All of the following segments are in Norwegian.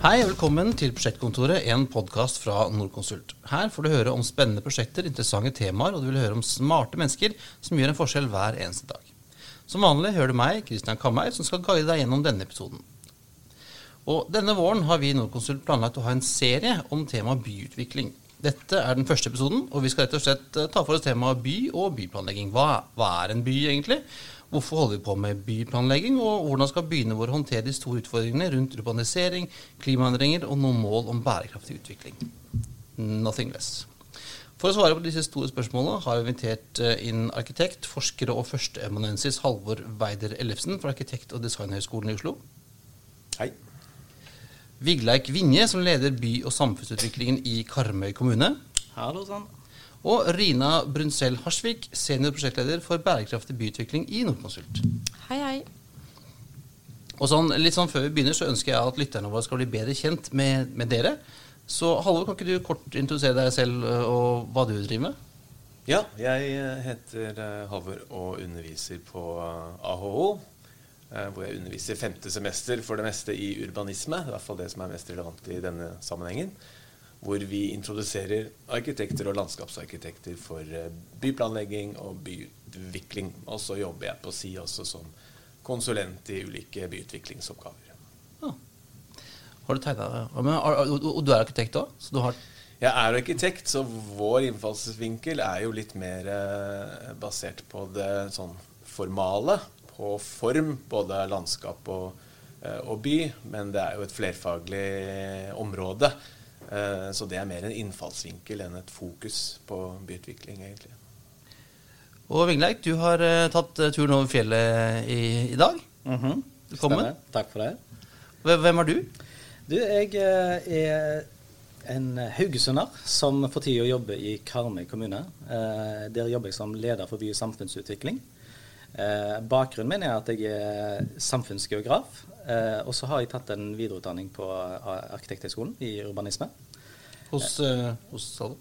Hei velkommen til Prosjektkontoret, en podkast fra Norconsult. Her får du høre om spennende prosjekter, interessante temaer, og du vil høre om smarte mennesker som gjør en forskjell hver eneste dag. Som vanlig hører du meg, Kristian Kammeir, som skal guide deg gjennom denne episoden. Og Denne våren har vi i Norconsult planlagt å ha en serie om temaet byutvikling. Dette er den første episoden, og vi skal rett og slett eh, ta for oss temaet by og byplanlegging. Hva, hva er en by, egentlig? Hvorfor holder vi på med byplanlegging, og hvordan skal byene våre håndtere de store utfordringene rundt urbanisering, klimaendringer og noen mål om bærekraftig utvikling? Nothing less. For å svare på disse store spørsmålene har vi invitert eh, inn arkitekt, forsker og førsteamanuensis Halvor Weider Ellefsen fra Arkitekt- og designhøgskolen i Oslo. Hei. Vigleik Vinje, som leder by- og samfunnsutviklingen i Karmøy kommune. Hallo sann. Og Rina Brunsell Harsvik, senior prosjektleder for bærekraftig byutvikling i Nordkonsult. Hei, hei. Og sånn, litt sånn Før vi begynner, så ønsker jeg at lytterne våre skal bli bedre kjent med, med dere. Så Halvor, kan ikke du kort introdusere deg selv og hva du driver med? Ja, jeg heter Halvor og underviser på AHO. eh, Hvor jeg underviser femte semester for det meste i urbanisme. I hvert fall det som er mest relevant i denne sammenhengen. Hvor vi introduserer arkitekter og landskapsarkitekter for eh, byplanlegging og byutvikling. Og så jobber jeg på si også som konsulent i ulike byutviklingsoppgaver. Ja. Har du tegna og, du er arkitekt òg? Så du har Jeg er arkitekt, så vår innfallsvinkel er jo litt mer eh, basert på det sånn formale. På form, både landskap og, eh, og by. Men det er jo et flerfaglig område. Eh, så det er mer en innfallsvinkel enn et fokus på byutvikling, egentlig. Og Vingleik, du har tatt turen over fjellet i, i dag. Mhm. Velkommen. Stemmer. Takk for det. Hvem er du? Du, jeg eh, er en haugesunder som for tida jobber i Karmøy kommune. Eh, Der jobber jeg som leder for by- og samfunnsutvikling. Eh, Bakgrunnen min er at jeg er samfunnsgeograf. Eh, Og så har jeg tatt en videreutdanning på eh, Arkitekthøgskolen i urbanisme. Hos, eh, hos Halvor?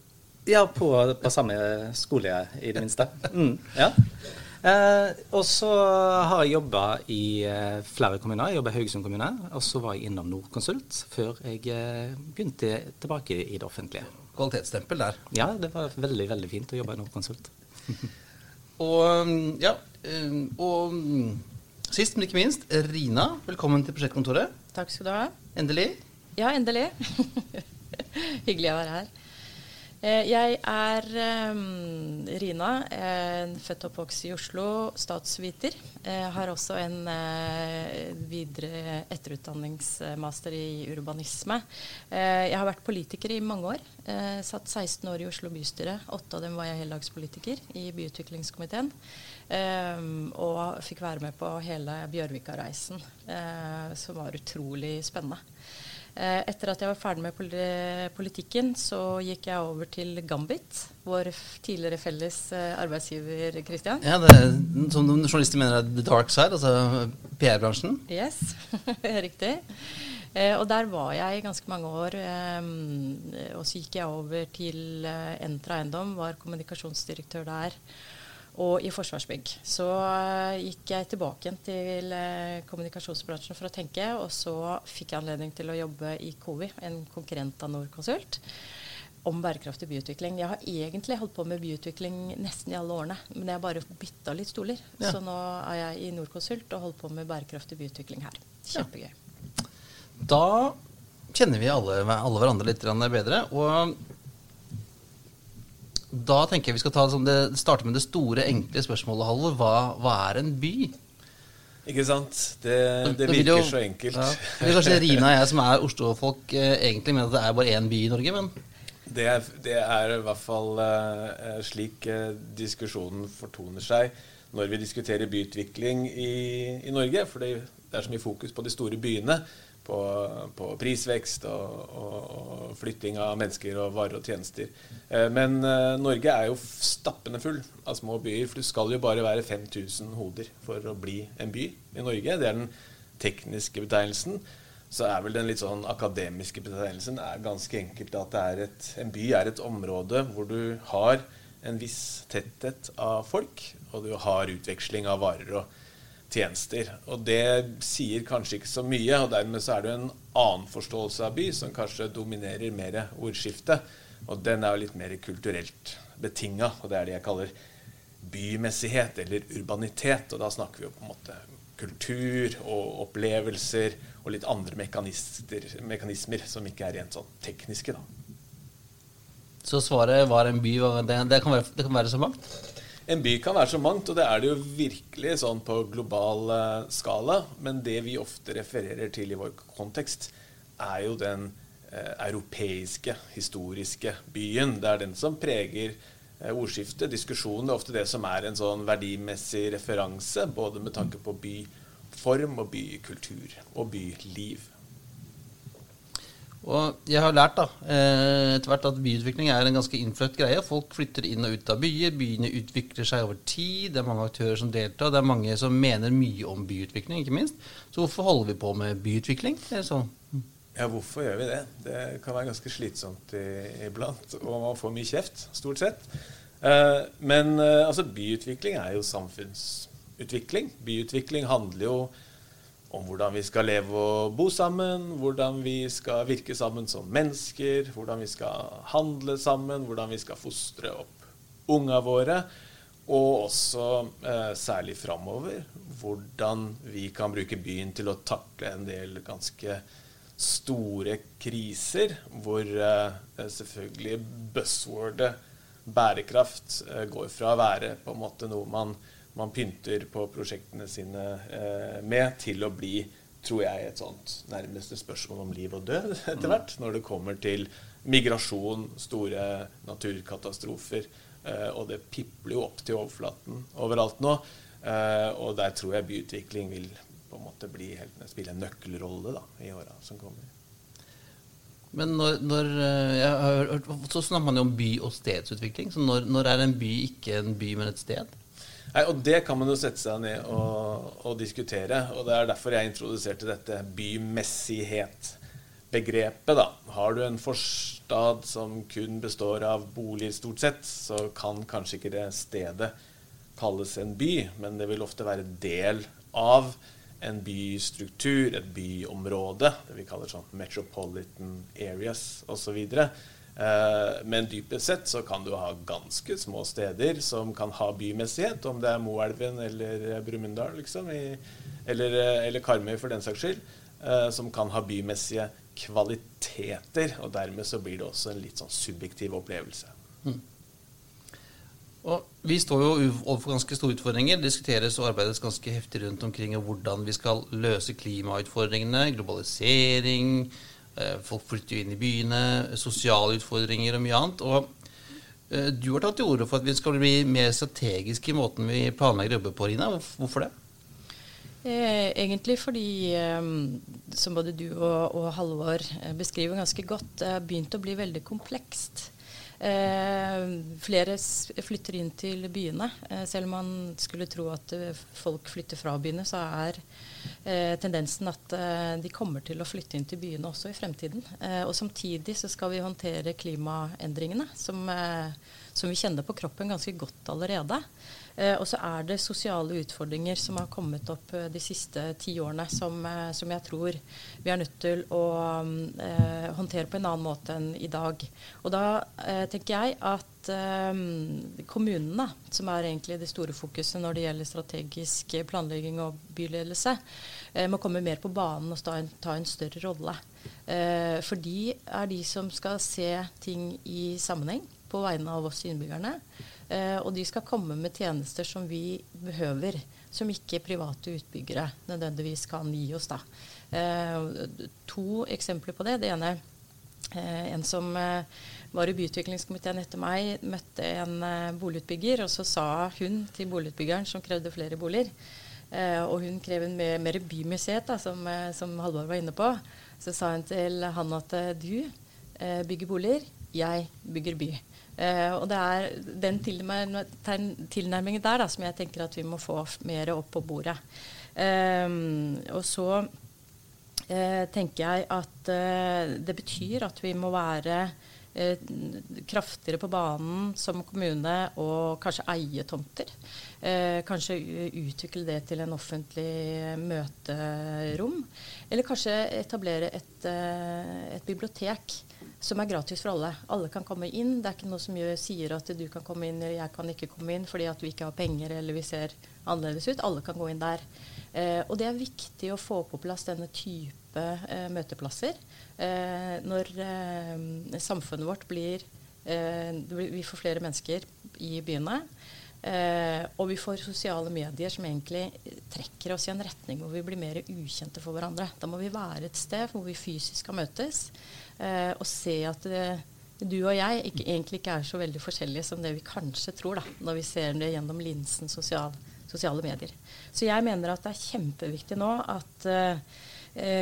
Ja, på, på samme skole, i det minste. Mm, ja. Eh, og så har jeg jobba i eh, flere kommuner. Jeg jobba i Haugesund kommune. Og så var jeg innom Nordkonsult før jeg eh, begynte tilbake i det offentlige. Kvalitetsstempel der. Ja, det var veldig, veldig fint å jobbe i Nordkonsult. Og ja, og ø, sist, men ikke minst, Rina. Velkommen til prosjektkontoret. Takk skal du ha. Endelig. Ja, endelig. Hyggelig å være her. Eh, Jeg er um, Rina, en født og oppvokst i Oslo, statsviter. Jeg har også en uh, videre etterutdanningsmaster i urbanisme. Uh, Jeg har vært politiker i mange år. Uh, Satt 16 år i Oslo bystyre. Åtte av dem var jeg heldagspolitiker i byutviklingskomiteen. Em, og fikk være med på hele Bjørvika-reisen, eh, som var utrolig spennende. Eh, Etter at jeg var ferdig med politikken, så gikk jeg over til Gambit, vår tidligere felles eh, arbeidsgiver Christian. Ja, det, Som noen journalister mener er the dark side, altså PR-bransjen. Yes, riktig. Eh, og der var jeg i ganske mange år. Eh, og så gikk jeg over til Entra Eiendom, var kommunikasjonsdirektør der. Og i Forsvarsbygg. Så eh, gikk jeg tilbake igjen til eh, kommunikasjonsbransjen for å tenke, og så fikk jeg anledning til å jobbe i COVI, en konkurrent av Norconsult, om bærekraftig byutvikling. Jeg har egentlig holdt på med byutvikling nesten i alle årene, men jeg har bare bytta litt stoler. Ja. Så nå er jeg i Norconsult og holder på med bærekraftig byutvikling her. Kjempegøy. Da kjenner vi alle, alle hverandre litt bedre. Og da tenker jeg vi skal ta sånn det, starte med det store, enkle spørsmålet, Halvor. Hva, hva er en by? Ikke sant? Det, det virker jo- så enkelt. Ja. Det er kanskje Rina og jeg som er Oslo-folk eh, egentlig mener at det er bare én by i Norge, men Det er, det er i hvert fall uh, slik uh, diskusjonen fortoner seg når vi diskuterer byutvikling i, i Norge. For det, det er så mye fokus på de store byene. På, på prisvekst og, og, og flytting av mennesker og varer og tjenester. Eh, men eh, Norge er jo stappende full av små byer. For det skal jo bare være 5000 hoder for å bli en by i Norge. Det er den tekniske betegnelsen. Så er vel den litt sånn akademiske betegnelsen er ganske enkelt at et, en by er et område hvor du har en viss tetthet av folk, og du har utveksling av varer og tjenester. Og det sier kanskje ikke så mye, og dermed så er det en annen forståelse av by som kanskje dominerer mer ordskiftet. Og den er jo litt mer kulturelt betinga, og det er det jeg kaller bymessighet eller urbanitet. Og da snakker vi jo på en måte kultur og opplevelser og litt andre mekanismer som ikke er rent sånn tekniske. da. Så svaret var en by det, det, kan, være, det kan være så mangt? En by kan være så mangt, og det er det jo virkelig sånn på global uh, skala. Men det vi ofte refererer til i vår kontekst, er jo den eh, europeiske, historiske byen. Det er den som preger eh, ordskiftet, diskusjonen. Det er ofte det som er en sånn verdimessig referanse, både med tanke på byform og bykultur og byliv. Og jeg har lært da, eh, etter hvert at byutvikling er en ganske innfløkt greie. Folk flytter inn og ut av byer. Byene utvikler seg over tid. Det er mange aktører som deltar. Det er mange som mener mye om byutvikling, ikke minst. Så hvorfor holder vi på med byutvikling? Sånn. Ja, hvorfor gjør vi det? Det kan være ganske slitsomt iblant, og man får mye kjeft, stort sett. Eh, men eh, altså, byutvikling er jo samfunnsutvikling. Byutvikling handler jo hvordan vi skal leve og bo sammen, hvordan vi skal virke sammen som mennesker, hvordan vi skal handle sammen, hvordan vi skal fostre opp unga våre, og også eh, særlig framover hvordan vi kan bruke byen til å takle en del ganske store kriser, hvor eh, selvfølgelig buzzwordet bærekraft eh, går fra å være på en måte noe man man pynter på prosjektene sine eh, med, til å bli, tror jeg, et sånt nærmeste spørsmål om liv og død etter mm. hvert. Når det kommer til migrasjon, store naturkatastrofer. Eh, og det pipler jo opp til overflaten overalt nå. Eh, og der tror jeg byutvikling vil på en måte bli helt, spille en nøkkelrolle da, i åra som kommer. Men når, når, eh, jeg har hørt, Så snakker man jo om by- og stedsutvikling. Så når, når, er en by ikke en by, men et sted? Nei, og Det kan man jo sette seg ned og, og diskutere. og Det er derfor jeg introduserte dette bymessighet-begrepet. da. Har du en forstad som kun består av boliger, stort sett, så kan kanskje ikke det stedet kalles en by, men det vil ofte være del av en bystruktur, et byområde, det vi kaller sånn metropolitan areas osv. Eh, men dypest sett så kan du ha ganske små steder som kan ha bymessighet, om det er Moelven eller Brumunddal, liksom, eller, eh, eller, Karmøy for den saks skyld, eh, som kan ha bymessige kvaliteter. Og dermed så blir det også en litt sånn subjektiv opplevelse. Mm. Og Vi står jo overfor ganske store utfordringer. Det diskuteres og arbeides ganske heftig rundt omkring hvordan vi skal løse klimautfordringene, globalisering, Eh, folk flytter jo inn i byene, sosiale utfordringer og mye annet. Og eh, du har tatt til orde for at vi skal bli mer strategiske i måten vi planlegger å jobbe på, Rina. Hvorfor det? Eh, egentlig fordi, som både du og, og Halvor beskriver ganske godt, det har begynt å bli veldig komplekst. Eh, flere flytter inn til byene. Eh, selv om man skulle tro at eh, folk flytter fra byene, så er eh, tendensen at eh, de kommer til å flytte inn til byene også i fremtiden. Eh, og samtidig så skal vi håndtere klimaendringene, som, som vi kjenner på kroppen ganske godt allerede. Og så er det sosiale utfordringer som har kommet opp de siste ti årene, som, som, jeg tror vi er nødt til å eh, håndtere på en annen måte enn i dag. Og da tenker jeg at eh, kommunene, som er egentlig det store fokuset når det gjelder strategisk planlegging og byledelse, må komme mer på banen og ta en, ta en større rolle. for de er de som skal se ting i sammenheng på vegne av oss innbyggerne. Eh, og de skal komme med tjenester som vi behøver, som ikke private utbyggere nødvendigvis kan gi oss. da. Eh, to eksempler på det. Det ene eh, en som var i byutviklingskomiteen etter meg, møtte en boligutbygger, og så sa hun til boligutbyggeren som krevde flere boliger, og hun krev en mer, mer bymuseet, da, som, som Halvor var inne på, så sa hun til han at du bygger boliger, jeg bygger by. Uh, og det er den tilnærmingen der da, som jeg tenker at vi må få mer opp på bordet. Og så tenker jeg at det betyr at vi må være eh, kraftigere på banen som kommune og kanskje eie tomter. Eh, kanskje utvikle det til en offentlig møterom. Eller kanskje etablere et, eh, et bibliotek som er gratis for alle. Alle kan komme inn. Det er ikke noe som gjør, sier at du kan komme inn eller jeg kan ikke komme inn fordi at vi ikke har penger eller vi ser annerledes ut. Alle kan gå inn der. Eh, og det er viktig å få på plass denne type eh, møteplasser. Eh, når eh, samfunnet vårt blir eh, Vi får flere mennesker i byene. Eh, og vi får sosiale medier som egentlig trekker oss i en retning hvor vi blir mer ukjente for hverandre. Da må vi være et sted hvor vi fysisk skal møtes og se at det, du og jeg ikke, egentlig ikke er så veldig forskjellige som det vi kanskje tror da, når vi ser det gjennom linsen sosial sosiale medier. Så jeg mener at det er kjempeviktig nå at eh,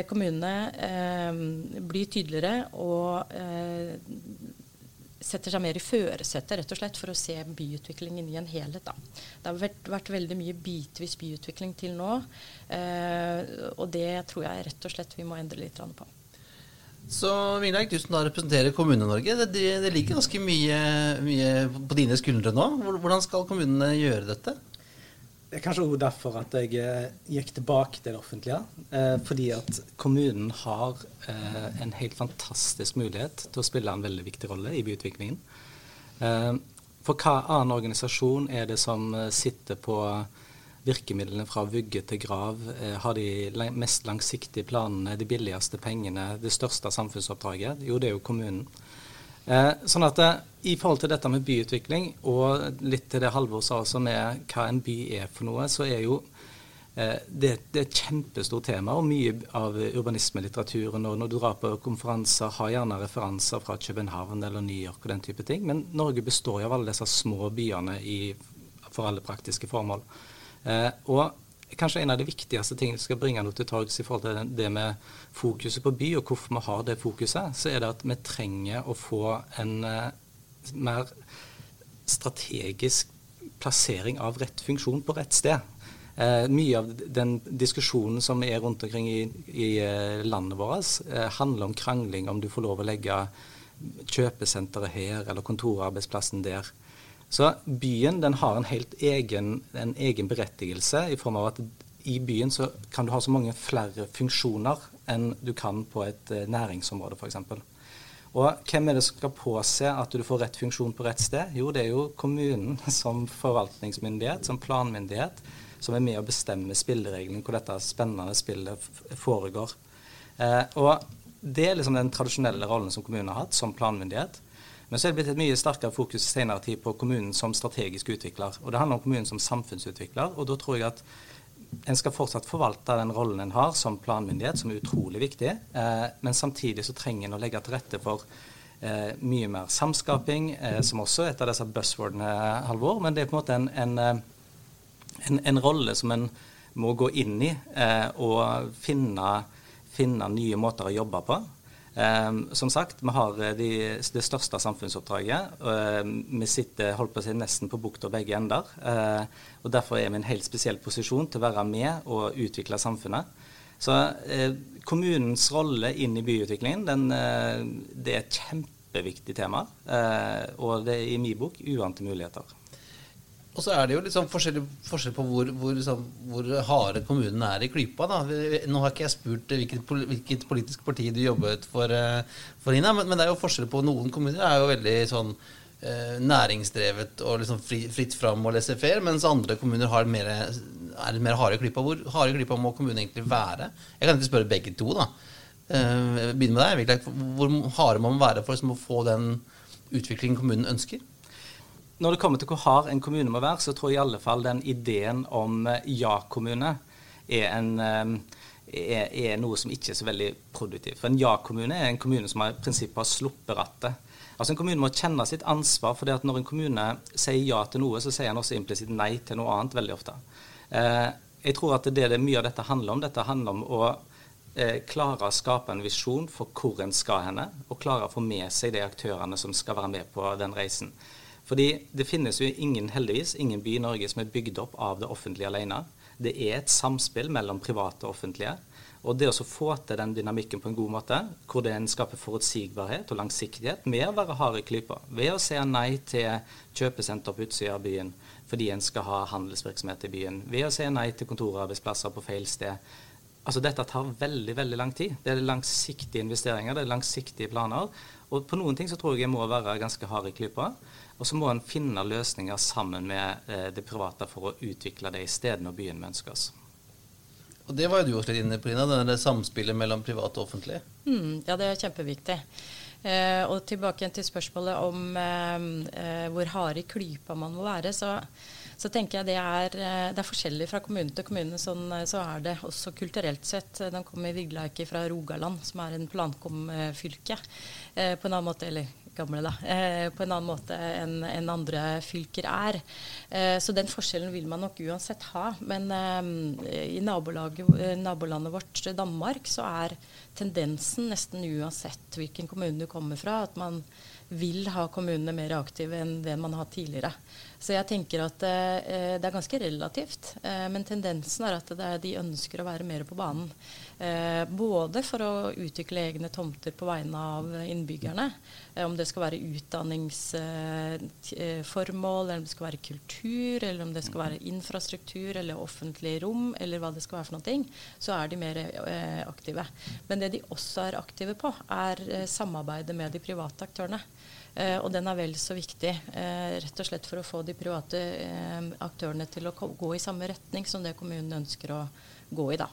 kommunene eh, blir tydeligere og eh, setter seg mer i førersetet rett og slett for å se byutviklingen i en helhet. Da. Det har vært, vært veldig mye bitvis byutvikling til nå, eh, og det tror jeg rett og slett vi må endre litt på. Så Mingleik, du som da representerer Kommune-Norge. Det, det, ligger ganske mye, mye på dine skuldre nå. Hvordan skal kommunene gjøre dette? Det er kanskje også derfor at jeg eh, gikk tilbake til det offentlige. Eh, fordi at kommunen har eh, en helt fantastisk mulighet til å spille en veldig viktig rolle i byutviklingen. Eh, for hva annen organisasjon er det som eh, sitter på virkemidlene fra vugge til grav, eh, har de mest langsiktige planene, de billigste pengene, det største samfunnsoppdraget? Jo, det er jo kommunen. Eh, sånn at eh, I forhold til dette med byutvikling, og litt til det Halvor sa også med hva en by er for noe, så er jo eh, det, det, er et kjempestort tema. Og mye av urbanismelitteraturen og når du drar på konferanser, har gjerne referanser fra København eller New York og den type ting. Men Norge består jo av alle disse små byene i, for alle praktiske formål. Og kanskje en av de viktigste tingene vi skal bringe noe til torgs i forhold til det med fokuset på by, og hvorfor vi har det fokuset, så er det at vi trenger å få en uh, mer strategisk plassering av rett funksjon på rett sted. Eh, mye av den diskusjonen som er rundt omkring i, i uh, landet vårt, handler om krangling om du får lov å legge kjøpesenteret her eller kontorarbeidsplassen der. Så byen den har en helt egen, en egen berettigelse i form av at i byen så kan du ha så mange flere funksjoner enn du kan på et eh, næringsområde f.eks. Og hvem er det som skal påse at du får rett funksjon på rett sted? Jo, det er jo kommunen som forvaltningsmyndighet, som planmyndighet, som er med å bestemme spillereglene hvor dette spennende spillet foregår. Eh, og det er liksom den tradisjonelle rollen som kommunen har hatt som planmyndighet. Men så er det blitt et mye sterkere fokus senere tid på kommunen som strategisk utvikler. Og det handler om kommunen som samfunnsutvikler. Og da tror jeg at en skal fortsatt forvalte den rollen en har som planmyndighet, som er utrolig viktig. Eh, men samtidig så trenger en å legge til rette for eh, mye mer samskaping, eh, som også er et av disse buzzwordene, Halvor. Men det er på en måte en, en, eh, en, en rolle som en må gå inn i eh, og finne, finne nye måter å jobbe på. Um, som sagt, vi har eh, de, det største samfunnsoppdraget. Uh, vi sitter holdt på å si, nesten på bukta begge ender. Uh, og Derfor er vi i en helt spesiell posisjon til å være med og utvikle samfunnet. Så uh, kommunens rolle inn i byutviklingen den, det er et kjempeviktig tema. og det er i min bok uante muligheter. Og så er det jo liksom forskjell, forskjell på hvor, hvor, liksom, hvor, harde kommunen er i klypa. Da. Nå har ikke jeg spurt hvilket, hvilket politisk parti du jobbet for, eh, for Ina, men, men, det er jo forskjell på noen kommuner er jo veldig sånn eh, næringsdrevet og liksom fri, fritt fram og laissez-faire, mens andre kommuner har mer, er mer harde i klypa. Hvor harde i klypa må kommunen egentlig være? Jeg kan ikke spørre begge to, da. Eh, med deg. Hvor harde må man være for liksom, å få den utviklingen kommunen ønsker? Når det kommer til hvor hard en kommune må være, så tror jeg i alle fall den ideen om eh, ja-kommune er, eh, er, er, noe som ikke er så veldig produktivt. For en ja-kommune er en kommune som i prinsippet har sluppet rattet. Altså En kommune må kjenne sitt ansvar, for det at når en kommune sier ja til noe, så sier en også implisitt nei til noe annet veldig ofte. Eh, jeg tror at det er mye av dette handler om. Dette handler om å klare å skape en visjon for hvor en skal henne, og klare å få med seg de aktørene som skal være med på den reisen. Fordi det finnes jo ingen, heldigvis, ingen by i Norge som er bygd opp av det offentlige alene. Det er et samspill mellom private og offentlige. Og det å få til den dynamikken på en god måte, hvor det en skaper forutsigbarhet og langsiktighet med å være hard i klypa, ved å si nei til kjøpesenter på utsida av byen fordi en skal ha handelsvirksomhet i byen, ved å si nei til kontorarbeidsplasser på feil sted. Altså Dette tar veldig veldig lang tid. Det er langsiktige investeringer, det er langsiktige planer. Og på noen ting så tror jeg jeg må være ganske hard i klypa. Og så må en finne løsninger sammen med eh, det private for å utvikle de stedene og byen vi ønsker oss. Og det var jo du også litt inne på, Lina, det samspillet mellom privat og offentlig. Mm, ja, det er kjempeviktig. Eh, og tilbake til spørsmålet om eh, eh, hvor harde i klypa man må være. Så, så tenker jeg det er, eh, det er, forskjellig fra kommune til kommune. Sånn, eh, så er det også kulturelt sett. Den kommer Vigleike fra Rogaland, som er en plankomfylke. Eh, på en annen måte, eller gamle, da, eh, på en annen måte enn en andre fylker er. Eh, så den forskjellen vil man nok uansett ha. Men eh, i nabolandet vårt, Danmark, så er tendensen nesten uansett hvilken kommune du kommer fra, at man vil ha kommunene mer aktive enn det man har hatt tidligere. Så jeg tenker at eh, det er ganske relativt. Eh, men tendensen er at er, de ønsker å være mer på banen. Eh, både for å utvikle egne tomter på vegne av innbyggerne, eh, om det skal være utdanningsformål, eller om det skal være kultur, eller om det skal være infrastruktur eller offentlig rom, eller hva det skal være for noe, så er de mer eh, aktive. Men det de også er aktive på, er samarbeidet med de private aktørene. Uh, og den er vel så viktig, uh, rett og slett for å få de private uh, aktørene til å gå i samme retning som det kommunen ønsker å gå i. da.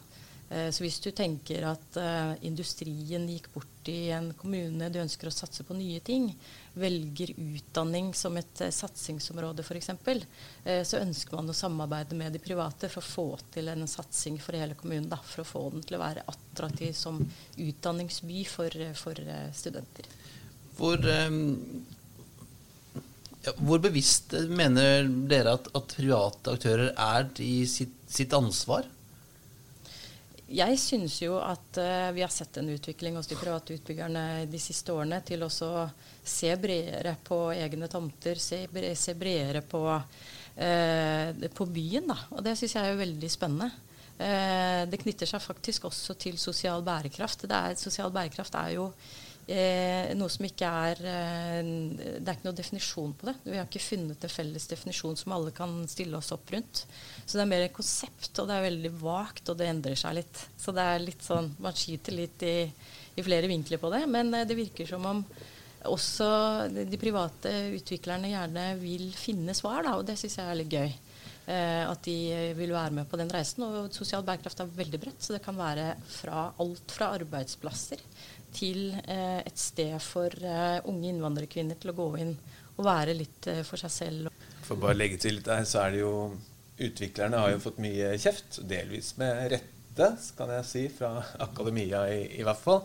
Eh, så hvis du tenker at uh, industrien gikk bort i en kommune, du ønsker å satse på nye ting, velger utdanning som et uh, satsingsområde f.eks., så ønsker man å samarbeide med de private for å få til en satsing for hele kommunen. Da, for å få den til å være attraktiv som utdanningsby for, for studenter. Hvor, um, ja, hvor, bevisst mener dere at, at private aktører er i sitt, sitt ansvar? Jeg syns jo at uh, vi har sett en utvikling hos de private utbyggerne de siste årene til å se bredere på egne tomter, se, bre, se bredere på, uh, på byen. Da. Og det syns jeg er veldig spennende. Uh, det knytter seg faktisk også til sosial bærekraft. Er, sosial bærekraft er jo noe som ikke er eh, Det er ikke noe definisjon på det. Vi har ikke funnet en felles definisjon som alle kan stille oss opp rundt. Så det er mer et konsept, og det er veldig vagt, og det endrer seg litt. Så det er litt sånn Man skyter litt i, i flere vinkler på det. Men eh, det virker som om også de private utviklerne gjerne vil finne svar, da, og det syns jeg er litt gøy. Eh, at de vil være med på den reisen. Og sosial bærekraft er veldig bredt, så det kan være fra alt fra arbeidsplasser til eh, et sted for eh, unge innvandrerkvinner til å gå inn og være litt eh, for seg selv. For bare å legge til litt der, så er det jo Utviklerne har jo fått mye kjeft, delvis med rette, kan jeg si, fra akademia i, i hvert fall.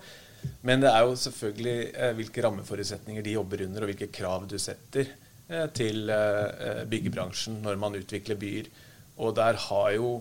Men det er jo selvfølgelig eh, hvilke rammeforutsetninger de jobber under, og hvilke krav du setter eh, til eh, byggebransjen når man utvikler byer. Og der har jo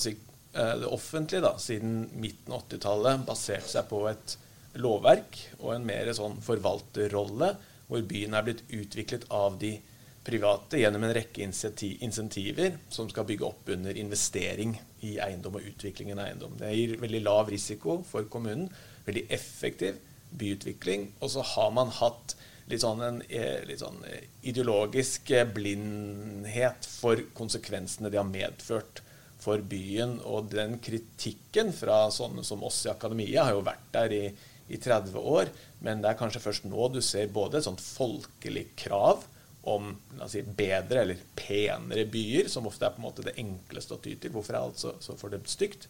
si, det offentlige da, siden midten av 80-tallet basert seg på et lovverk og en mer sånn forvalterrolle, hvor byen er blitt utviklet av de private gjennom en rekke insentiver som skal bygge opp under investering i eiendom og utvikling av eiendom. Det gir veldig lav risiko for kommunen, veldig effektiv byutvikling. Og så har man hatt litt sånn en eh, litt sånn eh, ideologisk blindhet for konsekvensene de har medført for byen. Og den kritikken fra sånne som oss i akademia har jo vært der i i 30 år, men det er kanskje først nå du ser både et sånt folkelig krav om si, bedre eller penere byer, som ofte er på en måte det enkleste å ty til. Hvorfor er alt så, så fordømt stygt?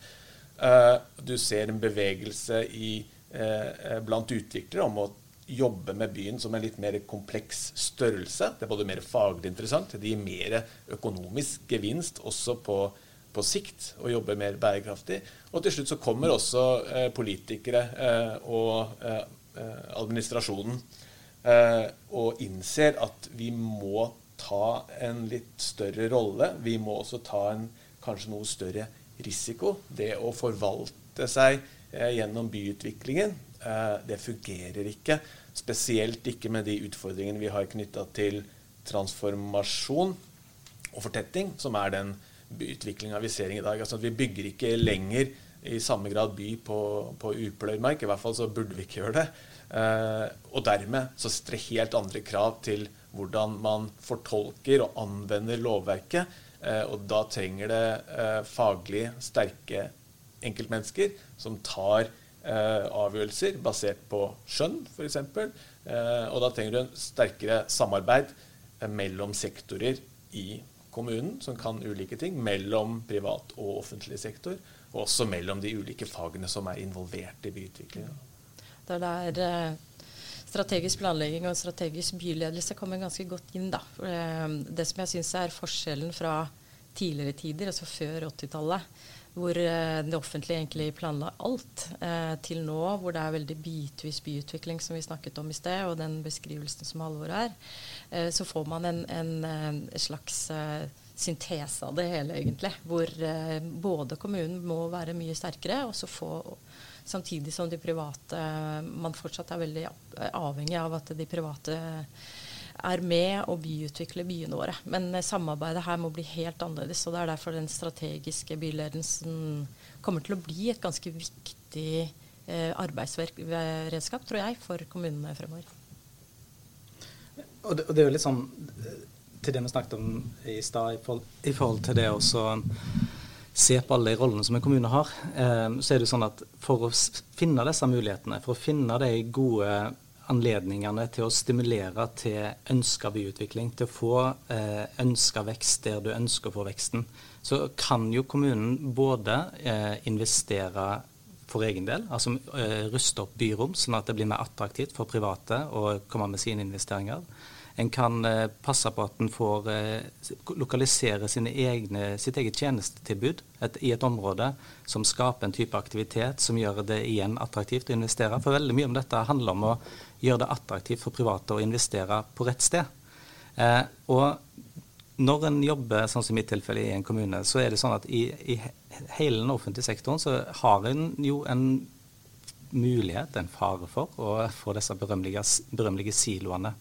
Uh, du ser en bevegelse i, uh, blant utviklere om å jobbe med byen som en litt mer kompleks størrelse. Det er både mer faglig interessant, det gir mer økonomisk gevinst også på på sikt og jobbe mer bærekraftig. Og til slutt så kommer også eh, politikere eh, og eh, eh administrasjonen eh, og innser at vi må ta en litt større rolle. Vi må også ta en kanskje noe større risiko. Det å forvalte seg eh, gjennom byutviklingen, det fungerer ikke. Spesielt ikke med de utfordringene vi har knytta til transformasjon og fortetting, som er den utvikling av visering i dag. Altså at Vi bygger ikke lenger i samme grad by på, på upløyd. I hvert fall så burde vi ikke gjøre det. Eh, og dermed så setter det helt andre krav til hvordan man fortolker og anvender lovverket. Eh, og da trenger det eh, faglig sterke enkeltmennesker som tar eh, avgjørelser basert på skjønn, f.eks. Eh, og da trenger du en sterkere samarbeid eh, mellom sektorer i kommunen, som kan ulike ting, mellom privat og offentlig sektor og også mellom de ulike fagene som er involvert i byutviklingen. Det er der eh, strategisk planlegging og strategisk byledelse kommer ganske godt inn. Da. Eh, det som jeg syns er forskjellen fra tidligere tider, altså før 80-tallet, hvor eh, det offentlige egentlig planla alt, til nå hvor det er veldig bitvis byutvikling, som vi snakket om i sted, og den beskrivelsen som Halvor er, så får man en, en, slags syntese av det hele, egentlig. Hvor eh, både kommunen må være mye sterkere, og så få Samtidig som de private Man fortsatt er veldig avhengig av at de private er med og byutvikler byene våre. Men eh, samarbeidet her må bli helt annerledes. og Det er derfor den strategiske byledelsen kommer til å bli et ganske viktig eh, arbeidsredskap, tror jeg, for kommunene fremover. Og det, og det, er jo litt sånn til det vi snakket om i stad, i, forhold til det å se på alle de rollene som en kommune har, eh, så er det sånn at for å finne disse mulighetene, for å finne de gode anledningene til å stimulere til ønska byutvikling, til å få eh, ønska vekst der du ønsker å få veksten, så kan jo kommunen både eh, investere for egen del, altså eh, ruste opp byrom sånn at det blir mer attraktivt for private å komme med sine investeringer. En kan eh, passe på at en får eh, lokalisere egne, sitt eget tjenestetilbud et, i et område som skaper en type aktivitet som gjør det igjen attraktivt å investere. For veldig mye om dette handler om å gjøre det attraktivt for private å investere på rett sted. Eh, og når en jobber, sånn som i mitt tilfelle, i en kommune, så er det sånn at i, i hele den offentlige sektoren så har en jo en mulighet, en fare for, å få disse berømmelige, berømmelige siloene.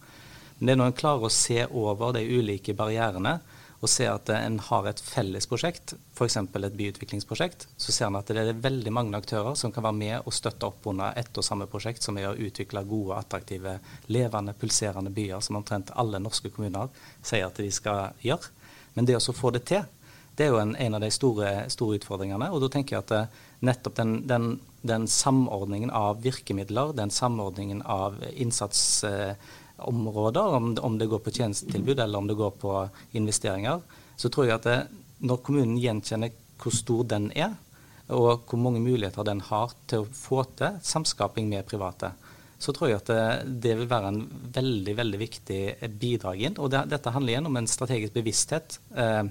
Men det er når en klarer å se over de ulike barrierene og ser at en har et felles prosjekt, f.eks. et byutviklingsprosjekt, så ser en at det er veldig mange aktører som kan være med og støtte opp under ett og samme prosjekt, som er å utvikle gode, attraktive, levende, pulserende byer, som omtrent alle norske kommuner sier at de skal gjøre. Men det å få det til, det er jo en, en av de store, store, utfordringene. Og da tenker jeg at eh, nettopp den, den, den samordningen av virkemidler, den samordningen av innsats eh, områder, om, om det går på tjenestetilbud eller om det går på investeringer, så tror jeg at det, når kommunen gjenkjenner hvor stor den er, og hvor mange muligheter den har til å få til samskaping med private, så tror jeg at det, det vil være en veldig veldig viktig bidrag inn. Og det, dette handler igjen om en strategisk bevissthet. Eh,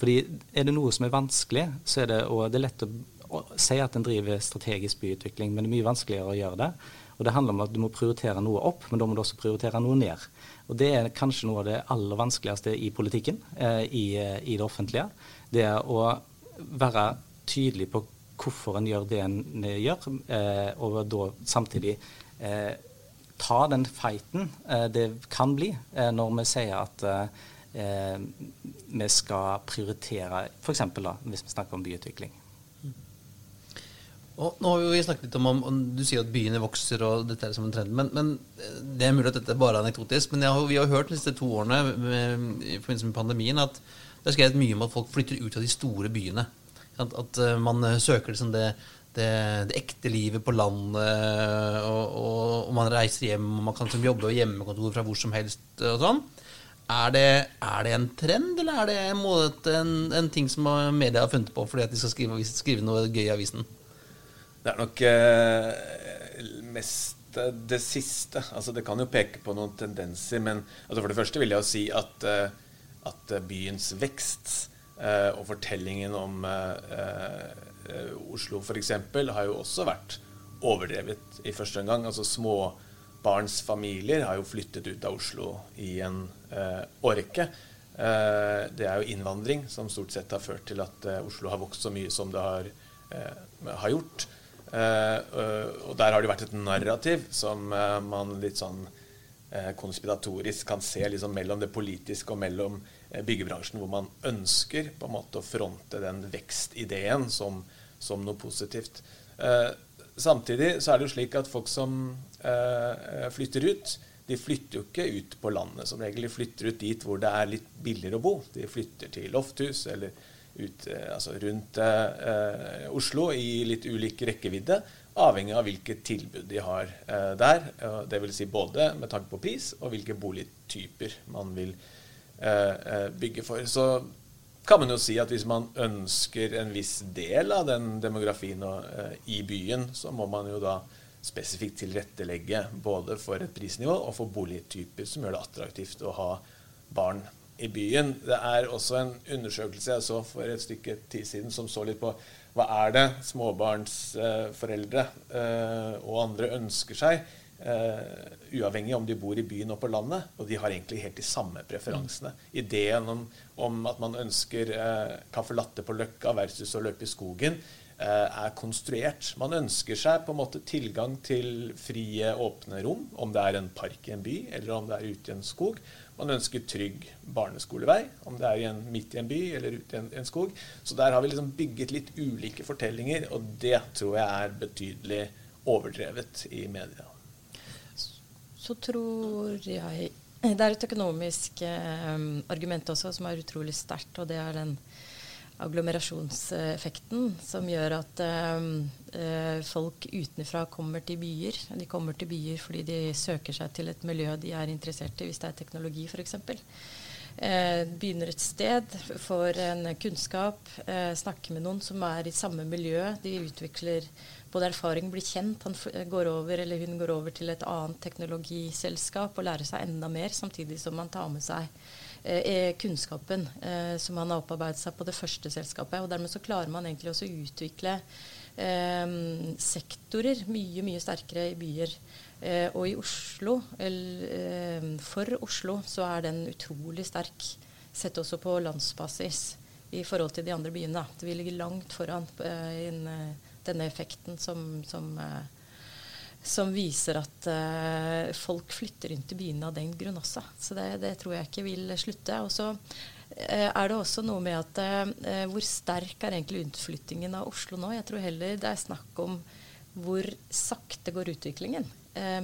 fordi er det noe som er vanskelig, så er det, det er lett å, å si at en driver strategisk byutvikling, men det er mye vanskeligere å gjøre det. Og Det handler om at du må prioritere noe opp, men da må du også prioritere noe ned. Og Det er kanskje noe av det aller vanskeligste i politikken, eh, i, eh, i, det offentlige. Det er å være tydelig på hvorfor en gjør det en eh, gjør, eh, og da samtidig eh, ta den fighten eh, det kan bli når vi sier at vi skal prioritere f.eks. hvis vi snakker om byutvikling. Og nå har vi snakket litt om, om Du sier at byene vokser, og dette er som en trend. Men, men Det er mulig at dette bare er anekdotisk, men har, vi har hørt de siste to årene med, i forbindelse med pandemien at det er skrevet mye om at folk flytter ut av de store byene. At, at uh, man søker liksom det, det, det, ekte livet på landet, og, og, og, man reiser hjem, og man kan liksom jobbe hjemmekontor fra hvor som helst. og sånn. Er det, er det, en trend, eller er det en, en, en ting som media har funnet på fordi at de skal skrive, skrive noe gøy i avisen? Det er nok eh, mest eh, det siste. Altså, det kan jo peke på noen tendenser, men altså, for det første vil jeg jo si at, eh, at byens vekst eh, og fortellingen om eh, eh Oslo f.eks. har jo også vært overdrevet i første omgang. Altså Småbarnsfamilier har jo flyttet ut av Oslo i en eh, årrekke. det er jo innvandring som stort sett har ført til at Oslo har vokst så mye som det har, har gjort. Uh, og der har det vært et narrativ som uh, man litt sånn konspiratorisk kan se liksom mellom det politiske og mellom byggebransjen, hvor man ønsker på en måte å fronte den vekstideen som, som noe positivt. Eh, samtidig så er det jo slik at folk som eh, flytter ut, de flytter jo ikke ut på landet som regel. De flytter ut dit hvor det er litt billigere å bo. De flytter til lofthus eller ut, eh, altså rundt eh, Oslo i litt ulik rekkevidde, avhengig av hvilket tilbud de har eh, der. Dvs. Si både med tanke på pris og hvilke boligtyper man vil eh, eh, bygge for. Så kan man jo si at hvis man ønsker en viss del av den demografien eh, i byen, så må man jo da spesifikt tilrettelegge både for et prisnivå og for boligtyper som gjør det attraktivt å ha barn i byen. Det er også en undersøkelse jeg så for et stykke tid siden som så litt på hva er det småbarnsforeldre eh, og andre ønsker seg, eh, uavhengig om de bor i byen og på landet. Og de har egentlig helt de samme preferansene. Ideen om, om at man ønsker eh, caffè latte på Løkka versus å løpe i skogen, er konstruert. Man ønsker seg på en måte tilgang til frie, åpne rom, om det er en park i en by, eller om det er ute i en skog. Man ønsker trygg barneskolevei, om det er en, midt i en by eller ute i en, en, skog. Så der har vi liksom bygget litt ulike fortellinger, og det tror jeg er betydelig overdrevet i media. Så tror jeg Det er et økonomisk eh, argument også som er utrolig sterkt, og det er den agglomerasjonseffekten som gjør at eh, folk utenfra kommer til byer. De kommer til byer fordi de søker seg til et miljø de er interessert i, hvis det er teknologi f.eks. Eh, begynner et sted, får en kunnskap, eh, snakker med noen som er i samme miljø. De utvikler både erfaring, blir kjent. Han går over, eller hun går over til et annet teknologiselskap og lærer seg enda mer, samtidig som man tar med seg eh, kunnskapen eh, som man har opparbeidet seg på det første selskapet. og Dermed så klarer man egentlig også å utvikle eh, sektorer mye, mye sterkere i byer. Eh, og i Oslo, eller, eh, for Oslo, så er den utrolig sterk, sett også på landsbasis i forhold til de andre byene. Da. Vi ligger langt foran eh, denne effekten som, som som viser at uh, folk flytter inn til byene av den grunn også. Så det, det tror jeg ikke vil slutte. Og så uh, er det også noe med at uh, hvor sterk er egentlig utflyttingen av Oslo nå? Jeg tror heller det er snakk om hvor sakte går utviklingen.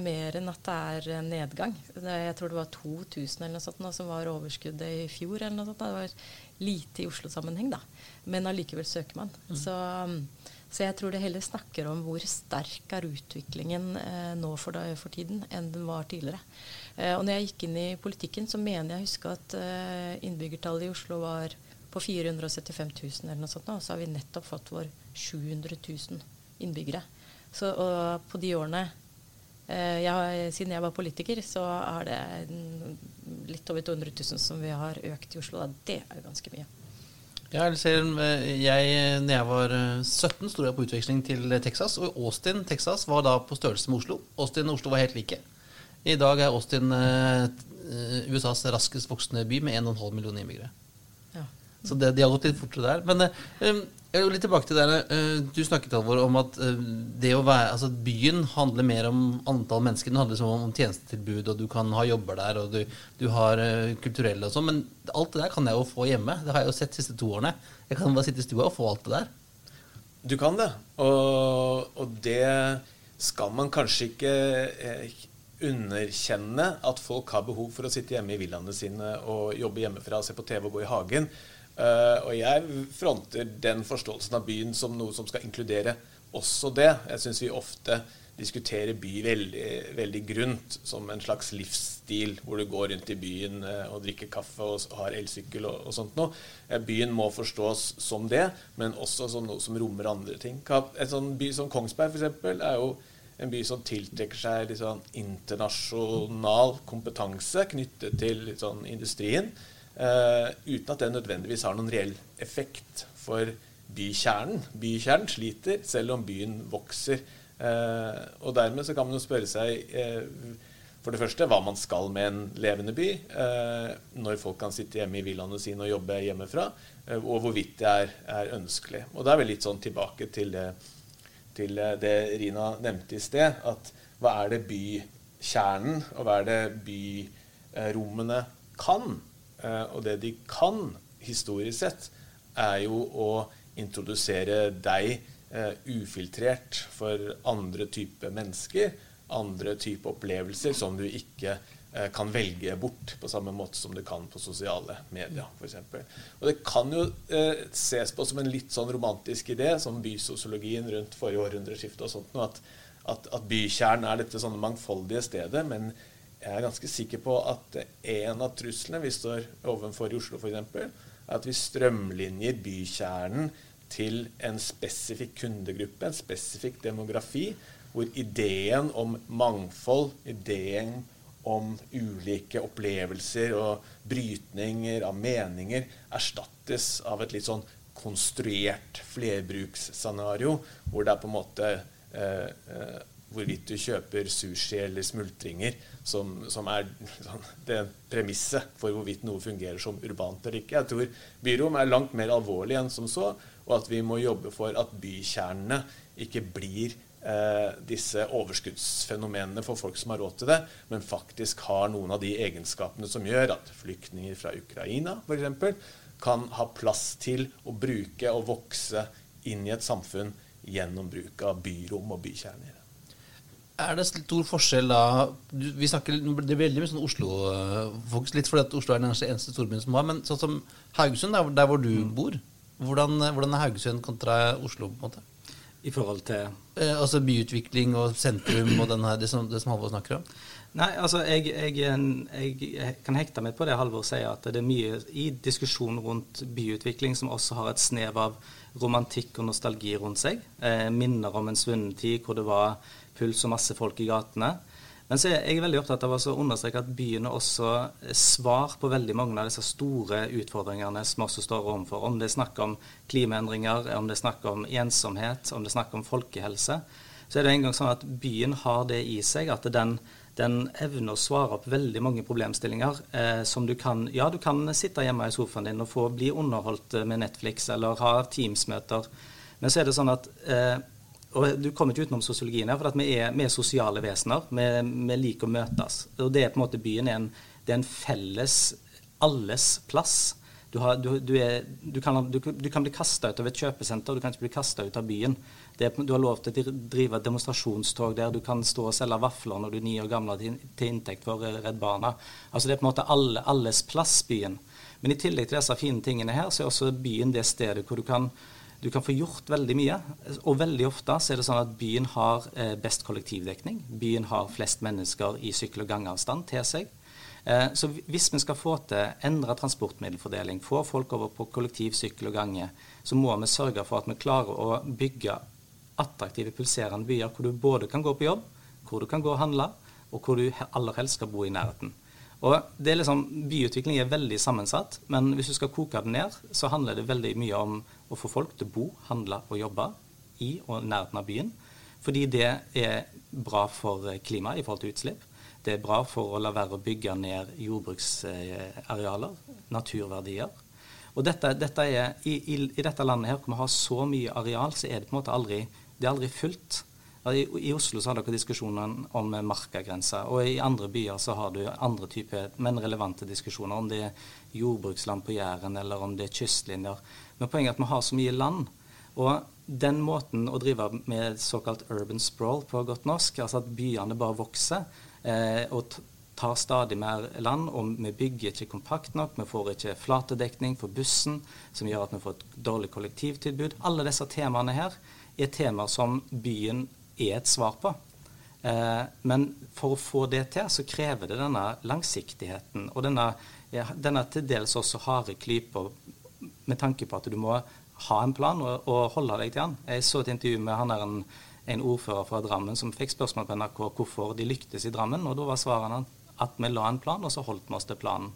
mer enn at det er nedgang. jeg tror det var 2000 eller noe sånt nå, som var overskuddet i fjor. eller noe sånt. Det var lite i Oslo-sammenheng, da. Men allikevel søker man. Mm. Så um, så jeg tror det heller snakker om hvor sterk er utviklingen eh, nå for, da, for, tiden enn den var tidligere. Eh, og når jeg gikk inn i politikken, så mener jeg å huske at eh, innbyggertallet i Oslo var på 475 000 eller noe sånt, og så har vi nettopp fått vår 700 000 innbyggere. Så på de årene eh, jeg, Siden jeg var politiker, så er det litt over 200 000 som vi har økt i Oslo. Da. Det er jo ganske mye. Ja, jeg, jeg, når jeg var 17, eh, sto jeg på utveksling til Texas. Og Austin, Texas var da på størrelse med Oslo. Austin og Oslo var helt like. I dag er Austin eh, USAs raskest voksende by med 1,5 millioner innbyggere. Ja. Så det, de har gått litt fortere der. Men eh, litt tilbake til det uh, Du snakket Alvor, om at uh, det å være, altså byen handler mer om antall mennesker. Den handler om, om tjenestetilbud, og du kan ha jobber der, og du, du har uh, kulturelle og sånn. Men alt det der kan jeg jo få hjemme. Det har jeg jo sett de siste to årene. Jeg kan bare sitte i stua og få alt det der. Du kan det. Og, og det skal man kanskje ikke eh, underkjenne at folk har behov for å sitte hjemme i villaene sine og jobbe hjemmefra, se på TV og gå i hagen. Uh, og jeg fronter den forståelsen av byen som noe som skal inkludere også det. Jeg syns vi ofte diskuterer by veldig, veldig grunt, som en slags livsstil, hvor du går rundt i byen uh, og drikker kaffe og har elsykkel og, og sånt noe. Uh, byen må forstås som det, men også som noe som rommer andre ting. En sånn by som Kongsberg f.eks. er jo en by som tiltrekker seg litt sånn internasjonal kompetanse knyttet til sånn industrien. Uh, uten at det nødvendigvis har noen reell effekt for bykjernen. Bykjernen sliter, selv om byen vokser. Uh, og dermed så kan man jo spørre seg uh, for det første hva man skal med en levende by. når folk kan sitte hjemme i villaene sine og jobbe hjemmefra. og hvorvidt det er, er, ønskelig. Og da er vi litt sånn tilbake til det, til det Rina nevnte i sted. At hva er det bykjernen, og hva er det byrommene kan? Eh, og det de kan historisk sett, er jo å introdusere deg eh, ufiltrert for andre typer mennesker, andre typer opplevelser som du ikke eh, kan velge bort på samme måte som du kan på sosiale medier f.eks. Og det kan jo eh, ses på som en litt sånn romantisk idé, som bysosiologien rundt forrige århundreskifte og sånt, at, at, at bykjernen er dette sånne mangfoldige stedet. men jeg er ganske sikker på at en av truslene vi står overfor i Oslo f.eks., er at vi strømlinjer bykjernen til en spesifikk kundegruppe, en spesifikk demografi, hvor ideen om mangfold, ideen om ulike opplevelser og brytninger av meninger erstattes av et litt sånn konstruert flerbruksscenario, hvor det er på en måte eh, eh, hvorvidt du kjøper sushi eller smultringer, som, som er sånn, det premisset for hvorvidt noe fungerer som urbant eller ikke. Jeg tror byrom er langt mer alvorlig enn som så, og at vi må jobbe for at bykjernene ikke blir eh, disse overskuddsfenomenene for folk som har råd til det, men faktisk har noen av de egenskapene som gjør at flyktninger fra Ukraina f.eks. kan ha plass til å bruke og vokse inn i et samfunn gjennom bruk av byrom og bykjerner. Er det stor forskjell da vi snakker, Det er veldig mye sånn Oslo-fokus, litt fordi at Oslo er den eneste storbyen som har, men sånn som Haugesund, der, der hvor du mm. bor, hvordan, hvordan, er Haugesund kontra Oslo? på en måte? I forhold til eh, Altså byutvikling og sentrum og denne, det som, det som Halvor snakker om? Nei, altså jeg, jeg, jeg, kan hekte meg på det Halvor sier, at det er mye i diskusjonen rundt byutvikling som også har et snev av romantikk og nostalgi rundt seg. Eh, minner om en svunnen tid hvor det var puls og masse folk i gatene. Men så er jeg veldig opptatt av å understreke at byen er også svar på veldig mange av disse store utfordringene som også står overfor. Om det er snakk om klimaendringer, om det er snakk om ensomhet, om det er snakk om folkehelse, så er det en gang sånn at byen har det i seg at den, den evner å svare opp veldig mange problemstillinger eh, som du kan Ja, du kan sitte hjemme i sofaen din og få bli underholdt med Netflix eller ha Teams-møter, men så er det sånn at eh, og Du kommer ikke utenom sosiologien her, for vi er, vi, er, sosiale vesener. Vi, vi, liker å møtes. Og det er på en måte Byen er en, er en felles alles plass. Du, har, du, du, er, kan, du kan, bli kasta ut av et kjøpesenter, du kan ikke bli kasta ut av byen. Er, du har lov til å drive demonstrasjonstog der. Du kan stå og selge vafler når du er ni år gammel til, til inntekt for Redd Barna. Altså Det er på en måte alle, alles plass, byen. Men i tillegg til disse fine tingene her, så er også byen det stedet hvor du kan du kan få gjort veldig mye. Og veldig ofte så er det sånn at byen har eh, best kollektivdekning. Byen har flest mennesker i sykkel- og gangavstand til seg. Eh, så hvis vi skal få til endra transportmiddelfordeling, få folk over på kollektiv, sykkel og gange, så må vi sørge for at vi klarer å bygge attraktive, pulserende byer hvor du både kan gå på jobb, hvor du kan gå og handle, og hvor du aller helst skal bo i nærheten. Og det er liksom, Byutvikling er veldig sammensatt, men hvis du skal koke det ned, så handler det veldig mye om å få folk til å bo, handle og jobbe i og nærheten av byen. Fordi det er bra for klimaet i forhold til utslipp. Det er bra for å la være å bygge ned jordbruksarealer, naturverdier. Og dette, dette er, i, i, i, dette landet her, hvor vi har så mye areal, så er det på en måte aldri, det er aldri fullt. I, I, Oslo så har dere diskusjonen om markagrenser, og i andre byer så har du andre typer, men relevante diskusjoner. Om det er jordbruksland på Jæren, eller om det er kystlinjer. Men poenget er at vi har så mye land. Og den måten å drive med såkalt urban sprawl på godt norsk, altså at byene bare vokser eh, og tar stadig mer land, og vi bygger ikke kompakt nok, vi får ikke flatedekning for bussen, som gjør at vi får et dårlig kollektivtilbud. Alle disse temaene her er temaer som byen er et svar på. Eh, men for å få det til, så krever det denne langsiktigheten og denne, denne til dels også harde klypa med tanke på at du må ha en plan og, og holde deg til den. Jeg så et intervju med han der en, en, ordfører fra Drammen som fikk spørsmål på NRK hvorfor de lyktes i Drammen, og da var svarene at vi la en plan, og så holdt vi oss til planen.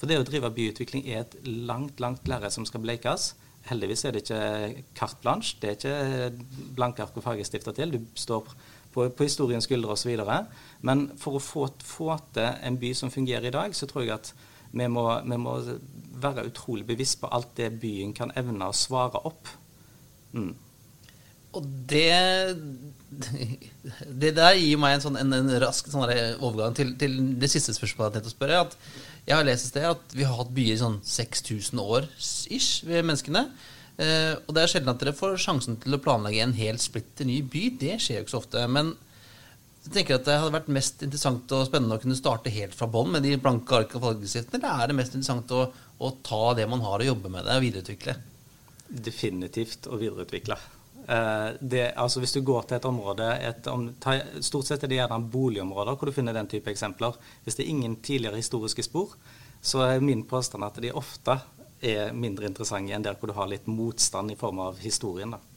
For det å drive byutvikling er et langt, langt lerret som skal blekes. Heldigvis er det ikke carte blanche. Det er ikke blanke ark og fargestifter til. Du står på, på historiens skuldre osv. Men for å få, få til en by som fungerer i dag, så tror jeg at vi må, vi må være utrolig bevisst på alt det byen kan evne å svare opp. Mm. Og det Det der gir meg en, sånn, en, en rask sånn overgang til, til, det siste spørsmålet jeg tenkte å spørre. At jeg har lest et sted at vi har hatt byer i sånn 6000 år ish, ved menneskene. Eh, og det er sjelden at dere får sjansen til å planlegge en helt splitter ny by. Det skjer jo ikke så ofte. Men jeg tenker at det hadde vært mest interessant og spennende å kunne starte helt fra bånn med de blanke ark og fargeskriftene, eller er det mest interessant å, å, ta det man har, og jobbe med det og videreutvikle? Definitivt å videreutvikle. Eh, det, altså hvis du går til et område et, Stort sett er det gjerne boligområder hvor du finner den type eksempler. Hvis det er ingen tidligere historiske spor, så er min påstand at de ofte er mindre interessante enn der hvor du har litt motstand i form av historien. da.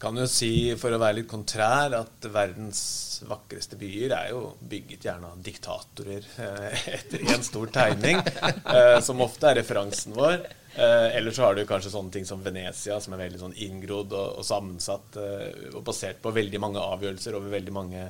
Kan jo si, for å være litt kontrær, at verdens vakreste byer er jo bygget gjerne av diktatorer eh, etter en stor tegning, eh, som ofte er referansen vår. Eh, eller så har du kanskje sånne ting som Venezia, som er veldig sånn inngrodd og, og sammensatt og basert på veldig mange avgjørelser over veldig mange,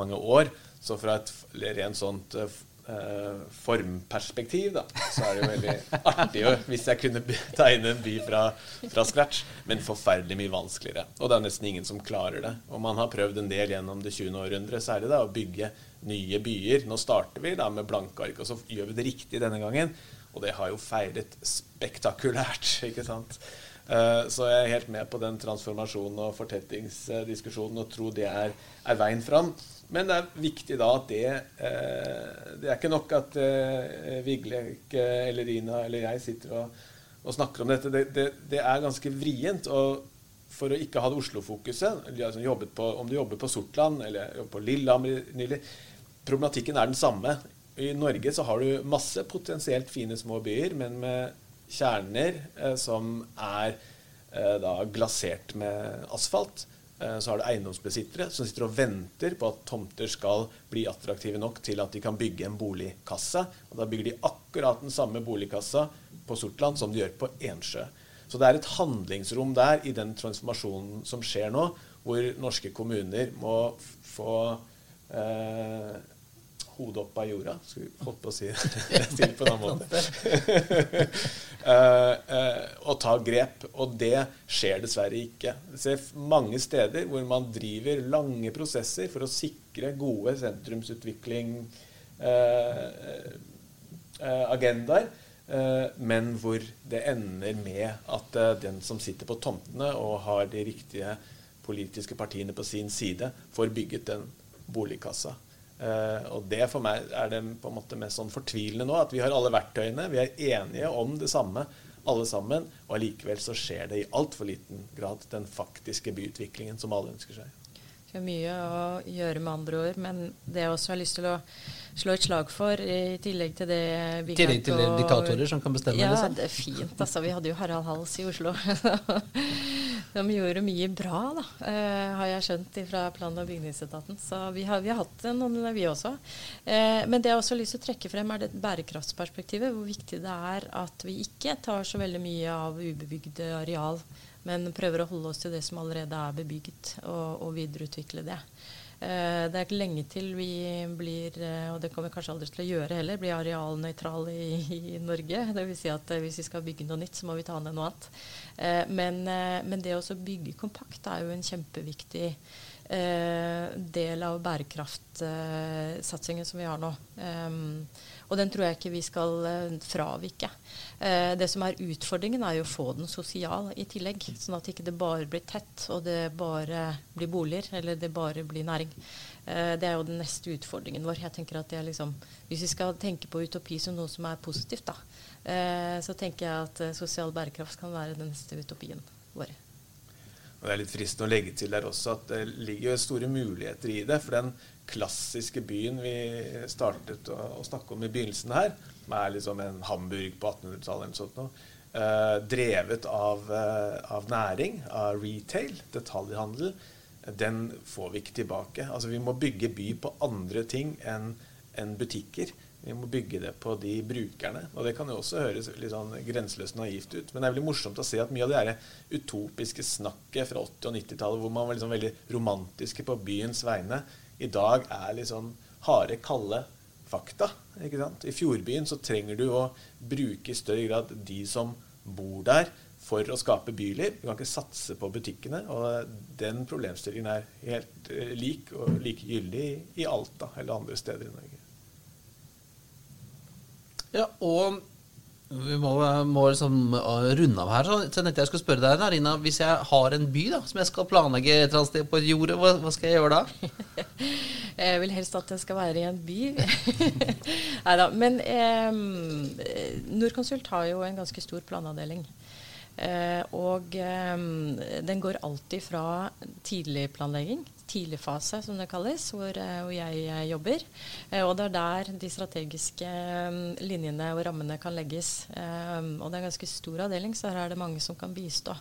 mange år. Så fra et rent sånt formperspektiv, da, så er det jo veldig artig jo, hvis jeg kunne tegne en by fra, fra, scratch, men forferdelig mye vanskeligere. Og det er nesten ingen som klarer det. Og man har prøvd en del gjennom det 20. århundre, særlig da, å bygge nye byer. Nå starter vi da med blanke ark, og så gjør vi det riktig denne gangen. Og det har jo feilet spektakulært, ikke sant. Uh, så jeg er helt med på den transformasjonen og fortettingsdiskusjonen og tror det er, er veien fram. Men det er viktig da at det eh, Det er ikke nok at eh, Vigleik eller Rina eller jeg sitter og, og snakker om dette. Det, det, det, er ganske vrient. Og for å ikke ha det Oslo-fokuset, altså om du jobber på Sortland eller jobber på Lillehammer nylig Problematikken er den samme. I Norge så har du masse potensielt fine små byer, men med kjerner eh, som er eh, da glasert med asfalt. Eh, så har du eiendomsbesittere som sitter og venter på at tomter skal bli attraktive nok til at de kan bygge en boligkasse. Og da bygger de akkurat den samme boligkassa på Sortland som de gjør på Ensjø. Så det er et handlingsrom der i den transformasjonen som skjer nå, hvor norske kommuner må få eh, hodet opp av jorda. Skulle holdt på å si det på en annen måte. uh, uh, og ta grep. Og det skjer dessverre ikke. Vi ser mange steder hvor man driver lange prosesser for å sikre gode sentrumsutvikling uh, agendaer. men hvor det ender med at den som sitter på tomtene og har de riktige politiske partiene på sin side, får bygget den boligkassa. Uh, og det for meg er det på en måte mest sånn fortvilende nå, at vi har alle verktøyene. Vi er enige om det samme, alle sammen. Og allikevel så skjer det i altfor liten grad den faktiske byutviklingen som alle ønsker seg. Det har mye å gjøre, med andre ord. Men det jeg også har lyst til å slå et slag for, i tillegg til det I tillegg til og, diktatorer som kan bestemme? Ja, liksom. det er fint. Altså, vi hadde jo Harald Hals i Oslo. De gjorde mye bra, da, eh, har jeg skjønt fra plan- og bygningsetaten. Så vi har, vi har hatt noen, vi også. Eh, men det jeg også har lyst til å trekke frem, er det bærekraftsperspektivet. Hvor viktig det er at vi ikke tar så veldig mye av ubebygde areal men prøver å holde oss til det som allerede er bebygget, og, og videreutvikle det. Eh, det er ikke lenge til vi blir, eh, og det kommer vi kanskje aldri til å gjøre heller, blir arealnøytrale i, i Norge. Dvs. Si at eh, hvis vi skal bygge noe nytt, så må vi ta ned noe annet. Men, men, det å bygge kompakt er jo en kjempeviktig del av bærekraftsatsingen som vi har nå. Og den tror jeg ikke vi skal uh, fravike. Uh, det som er utfordringen, er jo å få den sosial i tillegg. Sånn at ikke det bare blir tett, og det bare blir boliger, eller det bare blir næring. Uh, det er jo den neste utfordringen vår. Jeg tenker at det er liksom, Hvis vi skal tenke på utopi som noe som er positivt, da, så tenker jeg at sosial bærekraft kan være den neste utopien vår. Og Det er litt fristende å legge til der også at det ligger store muligheter i det. For den klassiske byen vi startet å, snakke om i begynnelsen her, som er liksom en Hamburg på 1800-tallet eller sånt noe, eh, drevet av, eh, av, næring, av retail, detaljhandel, den får vi ikke tilbake. Altså Vi må bygge by på andre ting enn en butikker. Vi må bygge det på de brukerne. Og det kan jo også høres litt sånn grenseløst naivt ut. Men det er veldig morsomt å se at mye av det der utopiske snakket fra 80- og 90-tallet, hvor man var liksom veldig romantiske på byens vegne, i dag er litt sånn harde, kalde fakta. ikke sant? I Fjordbyen så trenger du å bruke i større grad de som bor der, for å skape byliv. Du kan ikke satse på butikkene. Og den problemstillingen er helt eh, lik og likegyldig i Alta eller andre steder i Norge. Ja, og Vi må, må liksom uh, runde av her. Så jeg tenkte jeg skulle spørre deg, Narina, hvis jeg har en by da, som jeg skal planlegge et eller annet sted på jordet, hva, hva skal jeg gjøre da? Jeg vil helst at jeg skal være i en by. Nei da. Men eh, Norconsult har jo en ganske stor planavdeling. Eh, og eh, den går alltid fra tidlig planlegging, tidlig som det kalles, hvor, eh, hvor jeg eh, jobber. Eh, og det er der de strategiske eh, linjene og rammene kan legges. og det er en ganske stor avdeling, så her er det mange som kan bistå.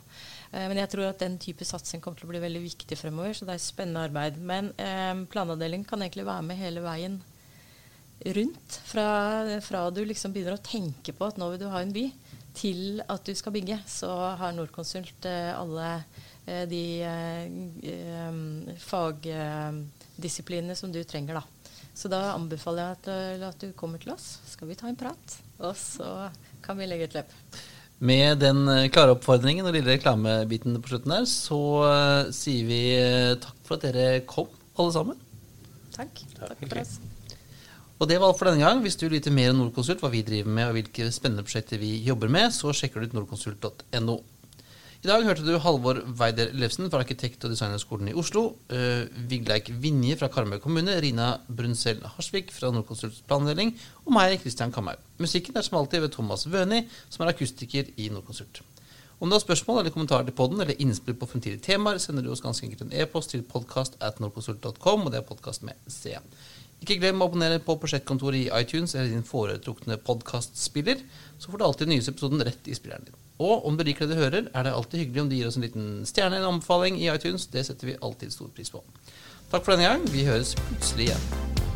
men jeg tror at den type satsing kommer til å bli veldig viktig fremover, så det er spennende arbeid. Men planavdelingen kan egentlig være med hele veien rundt. Fra, fra du liksom begynner å tenke på at nå vil du ha en by, til at du skal bygge, så har Norconsult eh, alle eh, de eh, fagdisiplinene som du trenger. da. Så da anbefaler jeg at, at, du kommer til oss. Skal vi ta en prat? Og så kan vi legge et løp. Med den klare oppfordringen og lille reklamebiten på slutten her, så uh, sier vi uh, takk for at dere kom, alle sammen. Takk. Takk, takk for oss. Og det var alt for denne gang. Hvis du vil vite mer om Nordkonsult, hva vi driver med og hvilke spennende prosjekter vi jobber med, så sjekker du ut nordkonsult.no. I dag hørte du Halvor Weider Lefsen fra Arkitekt- og designerskolen i Oslo, uh, Vigleik Vinje fra Karmøy kommune, Rina Brunsell Harsvik fra Nordkonsults planavdeling og meg, Christian Kamhaug. Musikken er som alltid ved Thomas Wøni, som er akustiker i Nordkonsult. Om du har spørsmål eller kommentarer til podden eller innspill på fremtidige temaer, sender du oss ganske enkelt en e-post til podkast at nordkonsult.com, og det er podkast med C. Ikke glem å abonnere på Prosjektkontoret i iTunes eller din foretrukne podkastspiller, så får du alltid den nyeste episoden rett i spilleren din. Og om du liker det du hører, er det alltid hyggelig om du gir oss en liten stjerne eller anbefaling i iTunes. Det setter vi alltid stor pris på. Takk for denne gang. Vi høres plutselig igjen.